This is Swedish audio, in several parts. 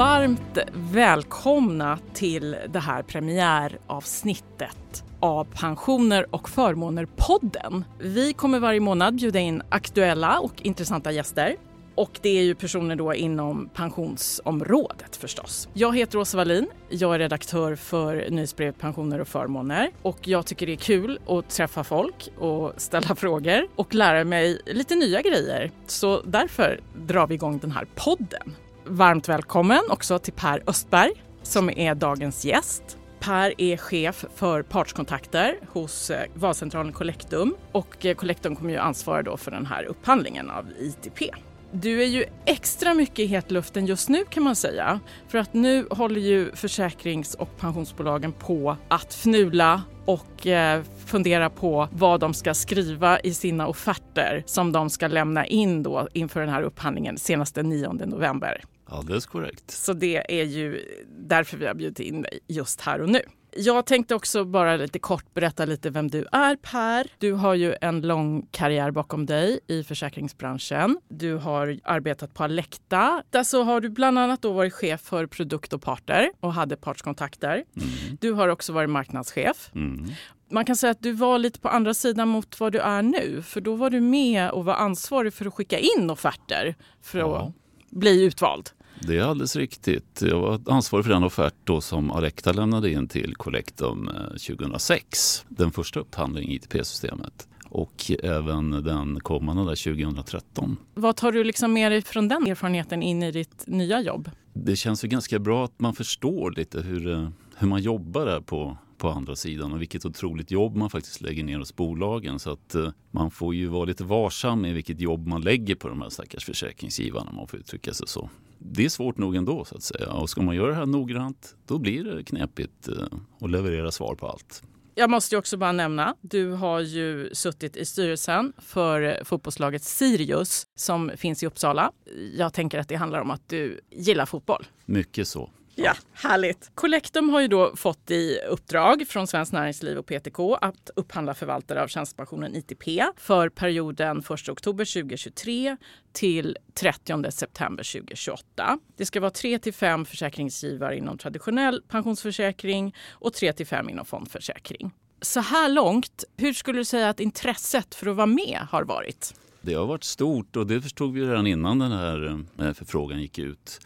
Varmt välkomna till det här premiäravsnittet av Pensioner och förmåner-podden. Vi kommer varje månad bjuda in aktuella och intressanta gäster. Och det är ju personer då inom pensionsområdet förstås. Jag heter Åsa Wallin. Jag är redaktör för nyhetsbrevet Pensioner och förmåner och jag tycker det är kul att träffa folk och ställa frågor och lära mig lite nya grejer. Så därför drar vi igång den här podden. Varmt välkommen också till Per Östberg som är dagens gäst. Per är chef för partskontakter hos eh, valcentralen Collectum och eh, Collectum kommer ju ansvara då för den här upphandlingen av ITP. Du är ju extra mycket i hetluften just nu kan man säga. För att nu håller ju försäkrings och pensionsbolagen på att fnula och eh, fundera på vad de ska skriva i sina offerter som de ska lämna in då inför den här upphandlingen senast den 9 november. Alldeles korrekt. Så det är ju därför vi har bjudit in dig just här och nu. Jag tänkte också bara lite kort berätta lite vem du är Per. Du har ju en lång karriär bakom dig i försäkringsbranschen. Du har arbetat på Alecta. Där så har du bland annat då varit chef för produkt och parter och hade partskontakter. Mm. Du har också varit marknadschef. Mm. Man kan säga att du var lite på andra sidan mot vad du är nu. För då var du med och var ansvarig för att skicka in offerter för att ja. bli utvald. Det är alldeles riktigt. Jag var ansvarig för den offert då som Alecta lämnade in till Collectum 2006. Eh, den första upphandlingen i ITP-systemet och även den kommande där 2013. Vad tar du liksom med dig från den erfarenheten in i ditt nya jobb? Det känns ju ganska bra att man förstår lite hur, eh, hur man jobbar där på på andra sidan och vilket otroligt jobb man faktiskt lägger ner hos bolagen. Så att eh, man får ju vara lite varsam med vilket jobb man lägger på de här stackars försäkringsgivarna om man får uttrycka sig så. Det är svårt nog ändå så att säga och ska man göra det här noggrant då blir det knepigt eh, att leverera svar på allt. Jag måste också bara nämna, du har ju suttit i styrelsen för fotbollslaget Sirius som finns i Uppsala. Jag tänker att det handlar om att du gillar fotboll. Mycket så. Ja, härligt. Collectum har ju då fått i uppdrag från Svenskt Näringsliv och PTK att upphandla förvaltare av tjänstepensionen ITP för perioden 1 oktober 2023 till 30 september 2028. Det ska vara 3 till 5 försäkringsgivare inom traditionell pensionsförsäkring och 3 till 5 inom fondförsäkring. Så här långt, hur skulle du säga att intresset för att vara med har varit? Det har varit stort och det förstod vi redan innan den här eh, förfrågan gick ut.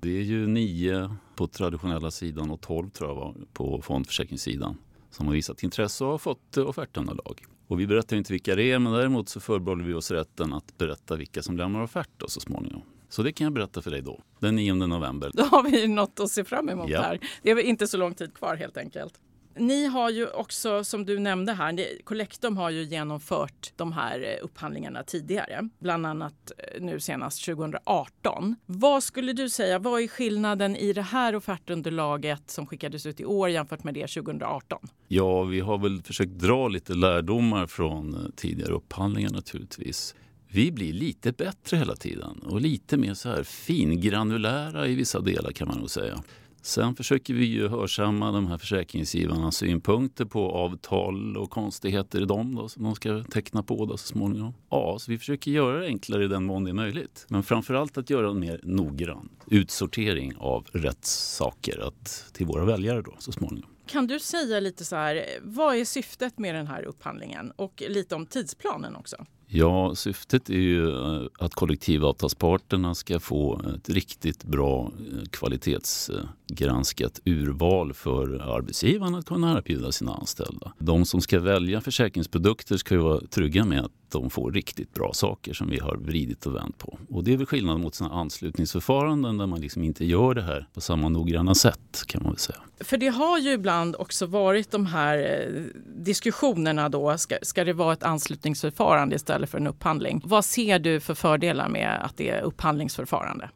Det är ju nio på traditionella sidan och 12 tror jag var på fondförsäkringssidan som har visat intresse och har fått offertunderlag. Och vi berättar inte vilka det är men däremot så förbehåller vi oss rätten att berätta vilka som lämnar offert då så småningom. Så det kan jag berätta för dig då, den 9 november. Då har vi något att se fram emot ja. här. Det är inte så lång tid kvar helt enkelt ni har ju också, som du nämnde här, Collectum har ju genomfört de här eh, upphandlingarna tidigare, bland annat eh, nu senast 2018. Vad skulle du säga, vad är skillnaden i det här offertunderlaget som skickades ut i år jämfört med det 2018? Ja, vi har väl försökt dra lite lärdomar från eh, tidigare upphandlingar naturligtvis vi blir lite bättre hela tiden och lite mer så här fingranulära i vissa delar kan man nog säga. Sen försöker vi ju hörsamma de här försäkringsgivarnas synpunkter på avtal och konstigheter i dem då, som de ska teckna på då så småningom. Ja, så vi försöker göra det enklare i den mån det är möjligt. Men framförallt att göra en mer noggrann utsortering av rätt saker att, till våra väljare då så småningom. Kan du säga lite så här, vad är syftet med den här upphandlingen och lite om tidsplanen också? Ja, syftet är ju eh, att kollektivavtalsparterna ska få ett riktigt bra eh, kvalitetsgranskat eh, urval för arbetsgivarna att kunna erbjuda sina anställda. De som ska välja försäkringsprodukter ska ju vara trygga med att de får riktigt bra saker som vi har vridit och vänt på. Och det är väl skillnad mot sina anslutningsförfaranden där man liksom inte gör det här på samma noggranna sätt kan man väl säga. För det har ju ibland också varit de här eh, diskussionerna då. Ska, ska det vara ett anslutningsförfarande istället för en upphandling? Vad ser du för fördelar med att det är upphandlingsförfarande?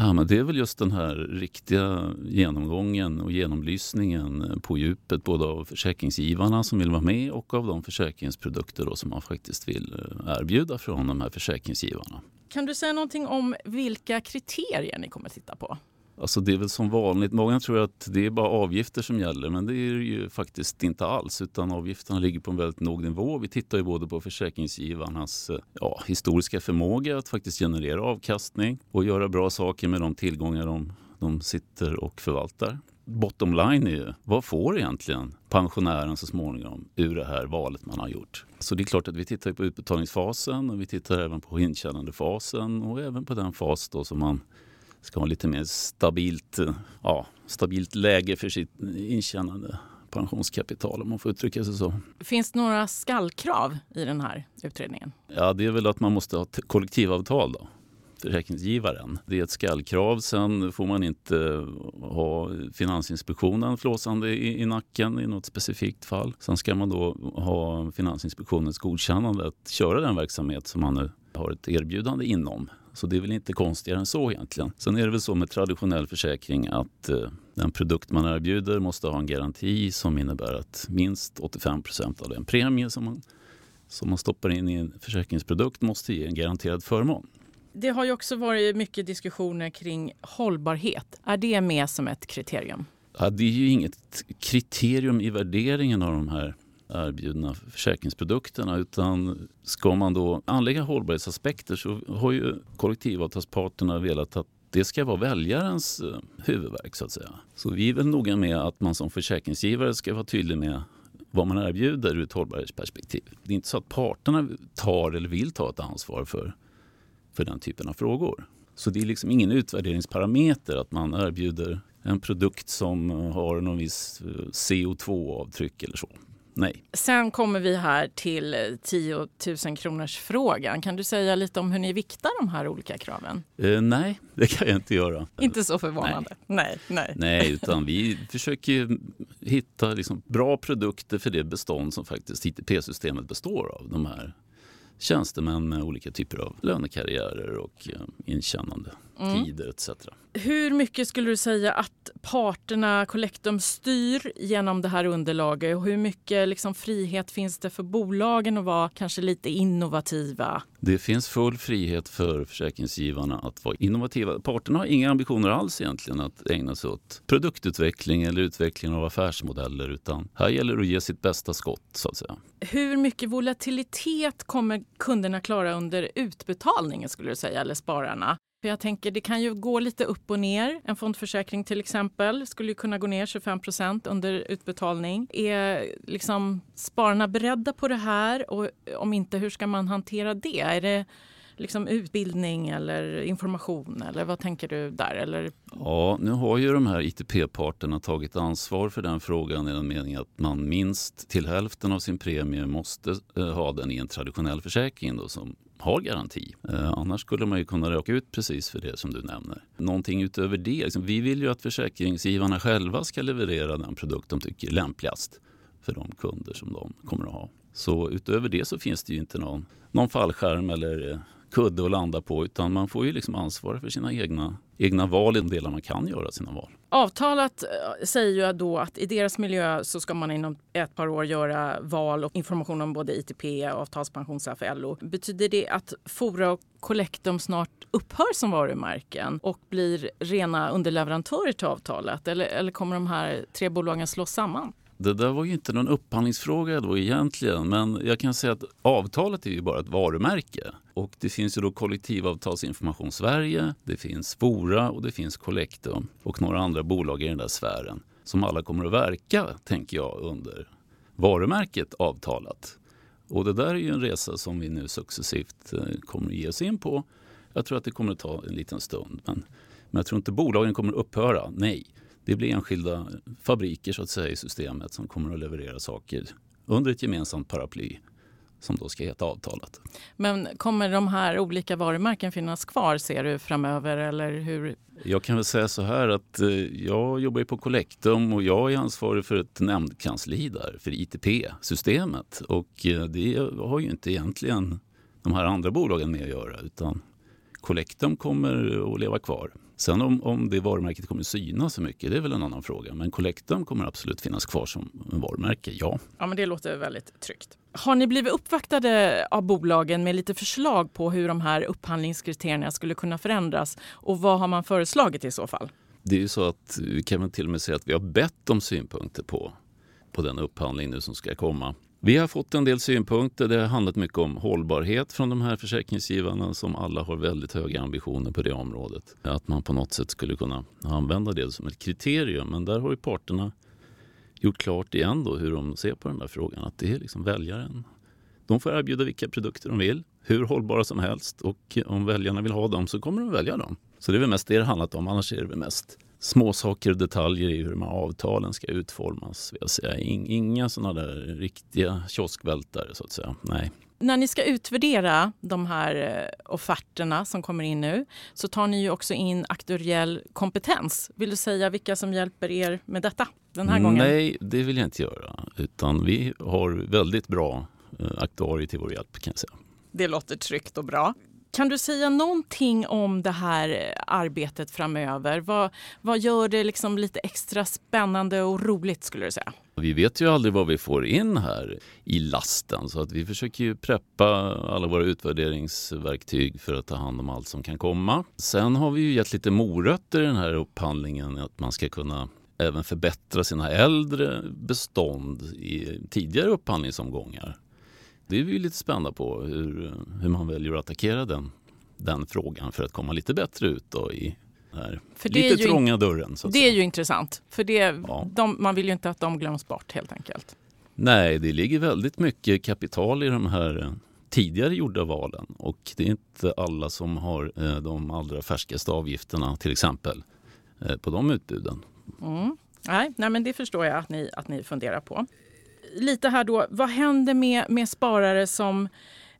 Ja, men det är väl just den här riktiga genomgången och genomlysningen på djupet både av försäkringsgivarna som vill vara med och av de försäkringsprodukter då som man faktiskt vill eh, erbjuda från de här försäkringsgivarna. Kan du säga någonting om vilka kriterier ni kommer att titta på? Alltså det är väl som vanligt. Många tror att det är bara avgifter som gäller men det är det ju faktiskt inte alls utan avgifterna ligger på en väldigt låg nivå. Vi tittar ju både på försäkringsgivarnas eh, ja, historiska förmåga att faktiskt generera avkastning och göra bra saker med de tillgångar de de sitter och förvaltar. Bottom line är ju, vad får egentligen pensionären så småningom ur det här valet man har gjort? Så det är klart att vi tittar på utbetalningsfasen och vi tittar även på intjänandefasen och även på den fas då som man ska ha lite mer stabilt, ja, stabilt läge för sitt intjänande pensionskapital om man får uttrycka sig så. Finns det några skallkrav i den här utredningen? Ja, det är väl att man måste ha kollektivavtal då försäkringsgivaren. Det är ett skallkrav. Sen får man inte ha Finansinspektionen flåsande i, i nacken i något specifikt fall. Sen ska man då ha Finansinspektionens godkännande att köra den verksamhet som man nu har ett erbjudande inom. Så det är väl inte konstigare än så egentligen. Sen är det väl så med traditionell försäkring att eh, den produkt man erbjuder måste ha en garanti som innebär att minst 85 procent av den premie som man, som man stoppar in i en försäkringsprodukt måste ge en garanterad förmån. Det har ju också varit mycket diskussioner kring hållbarhet. Är det med som ett kriterium? Ja, det är ju inget kriterium i värderingen av de här erbjudna försäkringsprodukterna utan ska man då anlägga hållbarhetsaspekter så har ju kollektivavtalsparterna velat att det ska vara väljarens eh, huvudverk så att säga. Så vi är väl noga med att man som försäkringsgivare ska vara tydlig med vad man erbjuder ur ett hållbarhetsperspektiv. Det är inte så att parterna tar eller vill ta ett ansvar för, för den typen av frågor. Så det är liksom ingen utvärderingsparameter att man erbjuder en produkt som har någon viss eh, CO2-avtryck eller så. Nej. Sen kommer vi här till 10 000 kronors frågan. Kan du säga lite om hur ni viktar de här olika kraven? Eh, nej, det kan jag inte göra. Inte så förvånande. Nej, nej. Nej, utan vi försöker hitta liksom bra produkter för det bestånd som faktiskt ITP-systemet består av. De här tjänstemän med olika typer av lönekarriärer och eh, intjänande mm. tider etc. Hur mycket skulle du säga att parterna, Collectum, styr genom det här underlaget och hur mycket liksom, frihet finns det för bolagen att vara kanske lite innovativa? Det finns full frihet för försäkringsgivarna att vara innovativa. Parterna har inga ambitioner alls egentligen att ägna sig åt produktutveckling eller utveckling av affärsmodeller utan här gäller det att ge sitt bästa skott så att säga. Hur mycket volatilitet kommer kunderna klara under utbetalningen skulle du säga, eller spararna? För jag tänker det kan ju gå lite upp och ner. En fondförsäkring till exempel skulle ju kunna gå ner 25 procent under utbetalning. Är liksom spararna beredda på det här och om inte hur ska man hantera det? Är det liksom utbildning eller information eller vad tänker du där? Eller? Ja, nu har ju de här ITP-parterna tagit ansvar för den frågan i den meningen att man minst till hälften av sin premie måste eh, ha den i en traditionell försäkring då, som har garanti. Eh, annars skulle man ju kunna råka ut precis för det som du nämner. Någonting utöver det. Liksom, vi vill ju att försäkringsgivarna själva ska leverera den produkt de tycker är lämpligast för de kunder som de kommer att ha. Så utöver det så finns det ju inte någon, någon fallskärm eller eh, kudde att landa på utan man får ju liksom ansvara för sina egna, egna val i de delar man kan göra sina val. Avtalet eh, säger ju då att i deras miljö så ska man inom ett par år göra val och information om både ITP, avtalspensionsaf och LO. Betyder det att Fora och Collectum snart upphör som varumärken och blir rena underleverantörer till avtalet? Eller, eller kommer de här tre bolagen slås samman? Det där var ju inte någon upphandlingsfråga då egentligen men jag kan säga att avtalet är ju bara ett varumärke. Och det finns ju då kollektivavtalsinformation Sverige, det finns Fora och det finns Collectum och några andra bolag i den där sfären som alla kommer att verka, tänker jag, under varumärket avtalat. Och det där är ju en resa som vi nu successivt eh, kommer att ge oss in på. Jag tror att det kommer att ta en liten stund men, men jag tror inte bolagen kommer att upphöra, nej det blir enskilda fabriker så att säga i systemet som kommer att leverera saker under ett gemensamt paraply som då ska heta avtalet. Men kommer de här olika varumärken finnas kvar ser du framöver eller hur? Jag kan väl säga så här att eh, jag jobbar på Collectum och jag är ansvarig för ett nämndkansli där för ITP-systemet och eh, det har ju inte egentligen de här andra bolagen med att göra utan Collectum kommer att leva kvar. Sen om, om det varumärket kommer synas så mycket, det är väl en annan fråga. Men Collectum kommer absolut finnas kvar som varumärke, ja. Ja, men det låter väldigt tryggt. Har ni blivit uppvaktade av bolagen med lite förslag på hur de här upphandlingskriterierna skulle kunna förändras? Och vad har man föreslagit i så fall? Det är ju så att vi kan väl till och med säga att vi har bett om synpunkter på, på den upphandling nu som ska komma. Vi har fått en del synpunkter. Det har handlat mycket om hållbarhet från de här försäkringsgivarna som alla har väldigt höga ambitioner på det området. Att man på något sätt skulle kunna använda det som ett kriterium. Men där har ju parterna gjort klart igen då hur de ser på den där frågan. Att det är liksom väljaren. De får erbjuda vilka produkter de vill, hur hållbara som helst och om väljarna vill ha dem så kommer de välja dem. Så det är väl mest det det handlat om, annars är det väl mest småsaker och detaljer i hur de här avtalen ska utformas. Vill jag säga. Inga sådana där riktiga kioskvältare så att säga. Nej. När ni ska utvärdera de här eh, offerterna som kommer in nu så tar ni ju också in aktuell kompetens. Vill du säga vilka som hjälper er med detta den här gången? Nej, det vill jag inte göra. Utan vi har väldigt bra eh, aktuarier till vår hjälp kan jag säga. Det låter tryggt och bra. Kan du säga någonting om det här eh, arbetet framöver? Vad, vad gör det liksom lite extra spännande och roligt skulle du säga? Vi vet ju aldrig vad vi får in här i lasten så att vi försöker ju preppa alla våra utvärderingsverktyg för att ta hand om allt som kan komma. Sen har vi ju gett lite morötter i den här upphandlingen att man ska kunna även förbättra sina äldre bestånd i tidigare upphandlingsomgångar. Det är vi lite spända på hur, hur man väljer att attackera den, den frågan för att komma lite bättre ut då i här för lite trånga dörren. det säga. är ju intressant, för det, ja. de, man vill ju inte att de glöms bort helt enkelt. Nej, det ligger väldigt mycket kapital i de här eh, tidigare gjorda valen och det är inte alla som har eh, de allra färskaste avgifterna till exempel eh, på de utbuden. Mm. Nej, nej, men det förstår jag att ni, att ni funderar på lite här då, vad händer med, med sparare som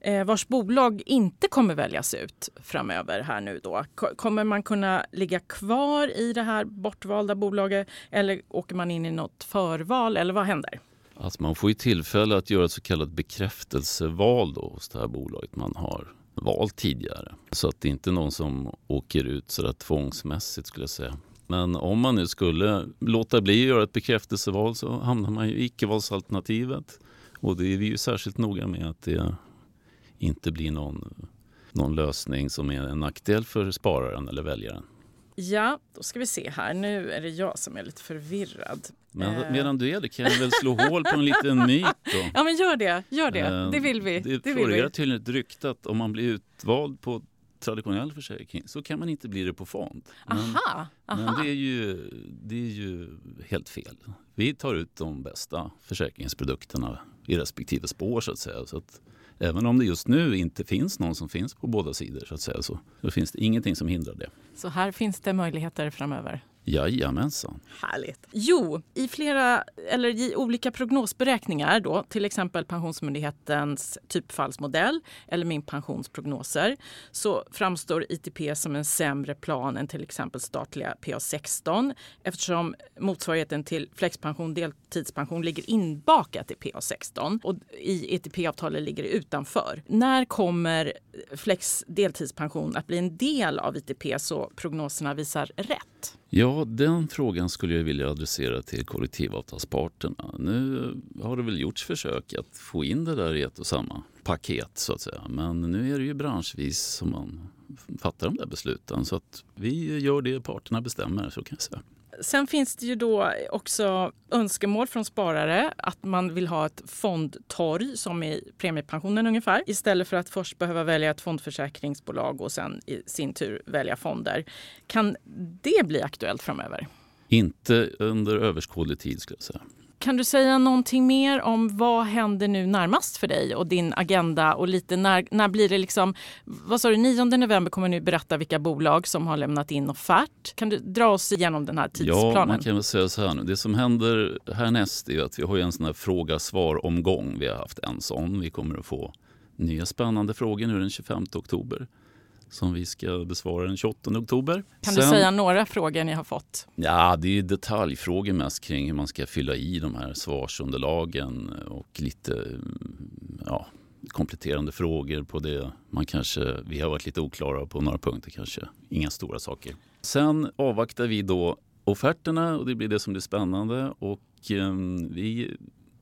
eh, vars bolag inte kommer väljas ut framöver här nu då? Kommer man kunna ligga kvar i det här bortvalda bolaget eller åker man in i något förval eller vad händer? Alltså man får ju tillfälle att göra ett så kallat bekräftelseval då hos det här bolaget man har valt tidigare. Så att det inte någon som åker ut sådär tvångsmässigt skulle jag säga. Men om man nu skulle låta bli att göra ett bekräftelseval så hamnar man ju i icke-valsalternativet. Och det är vi ju särskilt noga med att det inte blir någon, någon lösning som är en nackdel för spararen eller väljaren. Ja, då ska vi se här. Nu är det jag som är lite förvirrad. Men eh. medan du är det kan jag väl slå hål på en liten myt då. Ja men gör det, gör det. Eh, det vill vi. Det, det florerar tydligen ett rykte att om man blir utvald på traditionell försäkring så kan man inte bli det på fond. Men, aha, aha. men det, är ju, det är ju helt fel. Vi tar ut de bästa försäkringsprodukterna i respektive spår så att säga. Så att även om det just nu inte finns någon som finns på båda sidor så att säga så, så finns det ingenting som hindrar det. Så här finns det möjligheter framöver? Jajamensan. Härligt. Jo, i flera eller i olika prognosberäkningar då, till exempel Pensionsmyndighetens typfallsmodell eller min pensionsprognoser, så framstår ITP som en sämre plan än till exempel statliga PA16 eftersom motsvarigheten till flexpension deltidspension ligger inbakat i PA16 och i ETP-avtalet ligger det utanför. När kommer flex deltidspension att bli en del av ITP så prognoserna visar rätt? Ja, den frågan skulle jag vilja adressera till kollektivavtalsparterna. Nu har det väl gjorts försök att få in det där i ett och samma paket så att säga. Men nu är det ju branschvis som man fattar de där besluten. Så att vi gör det parterna bestämmer, så kan jag säga. Sen finns det ju då också önskemål från sparare att man vill ha ett fondtorg som i premiepensionen ungefär istället för att först behöva välja ett fondförsäkringsbolag och sen i sin tur välja fonder. Kan det bli aktuellt framöver? Inte under överskådlig tid skulle jag säga. Kan du säga någonting mer om vad händer nu närmast för dig och din agenda och lite när, när blir det liksom, vad sa du, 9 november kommer du berätta vilka bolag som har lämnat in offert. Kan du dra oss igenom den här tidsplanen? Ja, man kan väl säga så här nu. Det som händer härnäst är att vi har en sån här fråga-svar-omgång. Vi har haft en sån. Vi kommer att få nya spännande frågor nu den 25 oktober som vi ska besvara den 28 oktober. Kan Sen, du säga några frågor ni har fått? Ja, det är detaljfrågor mest kring hur man ska fylla i de här svarsunderlagen och lite ja, kompletterande frågor på det. Man kanske, vi har varit lite oklara på några punkter kanske. Inga stora saker. Sen avvaktar vi då offerterna och det blir det som blir spännande. Och eh, vi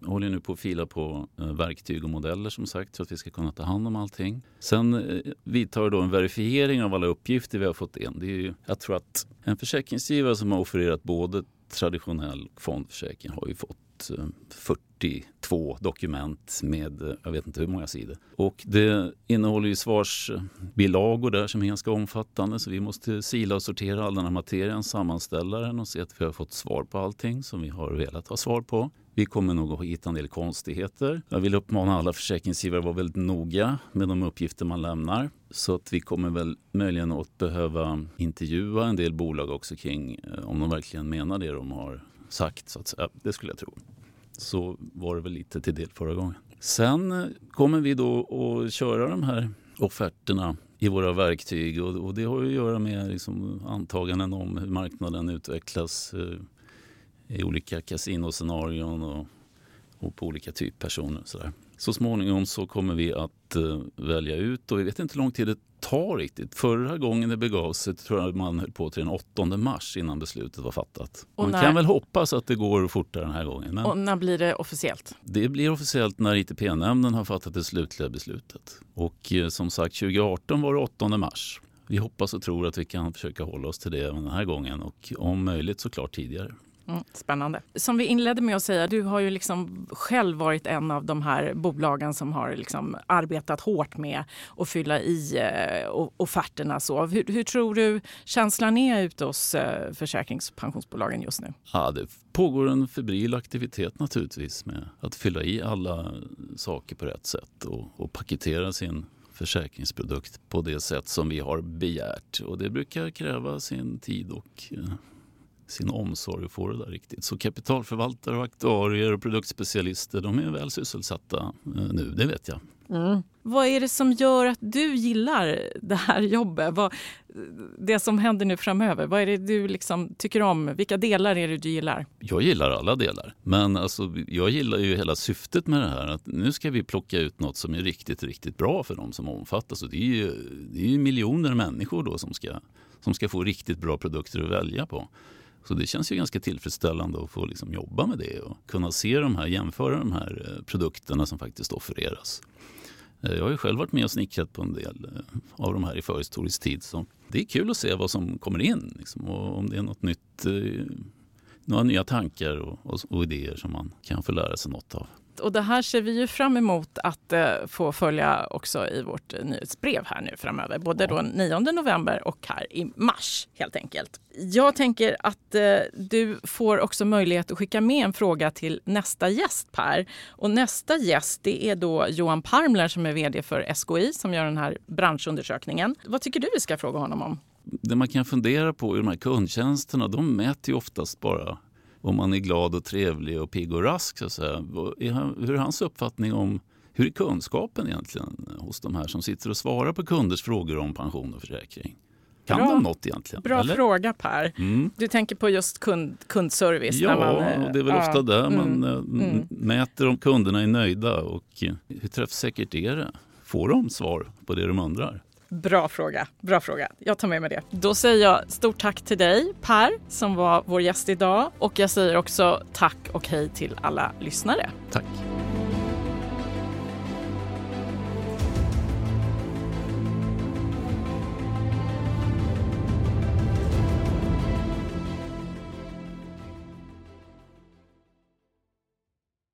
håller nu på att fila på eh, verktyg och modeller som sagt så att vi ska kunna ta hand om allting. Sen eh, vidtar vi då en verifiering av alla uppgifter vi har fått in. Det är ju, jag tror att en försäkringsgivare som har offererat både traditionell fondförsäkring har ju fått eh, 42 dokument med jag vet inte hur många sidor. Och det innehåller ju svarsbilagor där som är ganska omfattande så vi måste sila och sortera all den här materien, sammanställa den och se att vi har fått svar på allting som vi har velat ha svar på. Vi kommer nog att hitta en del konstigheter. Jag vill uppmana alla försäkringsgivare att vara väldigt noga med de uppgifter man lämnar. Så att vi kommer väl möjligen att behöva intervjua en del bolag också kring eh, om de verkligen menar det de har sagt. Så att säga. Det skulle jag tro. Så var det väl lite till del förra gången. Sen eh, kommer vi då att köra de här offerterna i våra verktyg och, och det har att göra med liksom antaganden om hur marknaden utvecklas eh, i olika kasinoscenarion och, och på olika typpersoner. Så, där. så småningom så kommer vi att uh, välja ut och vi vet inte hur lång tid det tar riktigt. Förra gången det begav sig tror jag man höll på till den 8 mars innan beslutet var fattat. Och man när... kan väl hoppas att det går fortare den här gången. Men och när blir det officiellt? Det blir officiellt när ITP-nämnden har fattat det slutliga beslutet. Och uh, som sagt 2018 var det 8 mars. Vi hoppas och tror att vi kan försöka hålla oss till det den här gången och om möjligt såklart tidigare. Mm, spännande. Som vi inledde med att säga, du har ju liksom själv varit en av de här bolagen som har liksom arbetat hårt med att fylla i eh, offerterna. Så. Hur, hur, tror du känslan är ute hos eh, försäkrings och pensionsbolagen just nu? Ja, det pågår en febril aktivitet naturligtvis med att fylla i alla saker på rätt sätt och, och paketera sin försäkringsprodukt på det sätt som vi har begärt. Och det brukar kräva sin tid och eh, sin omsorg att få det där riktigt. Så kapitalförvaltare, och aktuarier och produktspecialister de är väl sysselsatta eh, nu, det vet jag. Mm. Vad är det som gör att du gillar det här jobbet? Vad, det som händer nu framöver, vad är det du liksom tycker om? Vilka delar är det du gillar? Jag gillar alla delar. Men alltså, jag gillar ju hela syftet med det här. Att nu ska vi plocka ut något som är riktigt, riktigt bra för de som omfattas. Och det är ju, det är ju miljoner människor då som ska, som ska få riktigt bra produkter att välja på. Så det känns ju ganska tillfredsställande att få liksom jobba med det och kunna se de här, jämföra de här eh, produkterna som faktiskt offereras. Eh, jag har ju själv varit med och snickrat på en del eh, av de här i förhistorisk tid. Så det är kul att se vad som kommer in liksom, och om det är något nytt, några nya tankar och, och, och idéer som man kan få lära sig något av. Och det här ser vi ju fram emot att eh, få följa också i vårt nyhetsbrev här nu framöver. Både då 9 november och här i mars helt enkelt. Jag tänker att eh, du får också möjlighet att skicka med en fråga till nästa gäst Per. Och nästa gäst det är då Johan Parmler som är vd för SKI som gör den här branschundersökningen. Vad tycker du vi ska fråga honom om? Det man kan fundera på i de här kundtjänsterna, de mäter ju oftast bara om man är glad och trevlig och pigg och rask. Så att säga. Hur är hans uppfattning om hur är kunskapen egentligen hos de här som sitter och svarar på kunders frågor om pension och försäkring? Kan bra, de något egentligen? Bra eller? fråga Per. Mm. Du tänker på just kund, kundservice? Ja, man, det är väl ja, ofta där man mm, eh, mm. mäter om kunderna är nöjda och hur träffsäkert är det? Får de svar på det de undrar? Bra fråga. Bra fråga. Jag tar med mig det. Då säger jag stort tack till dig Per som var vår gäst idag och jag säger också tack och hej till alla lyssnare. Tack.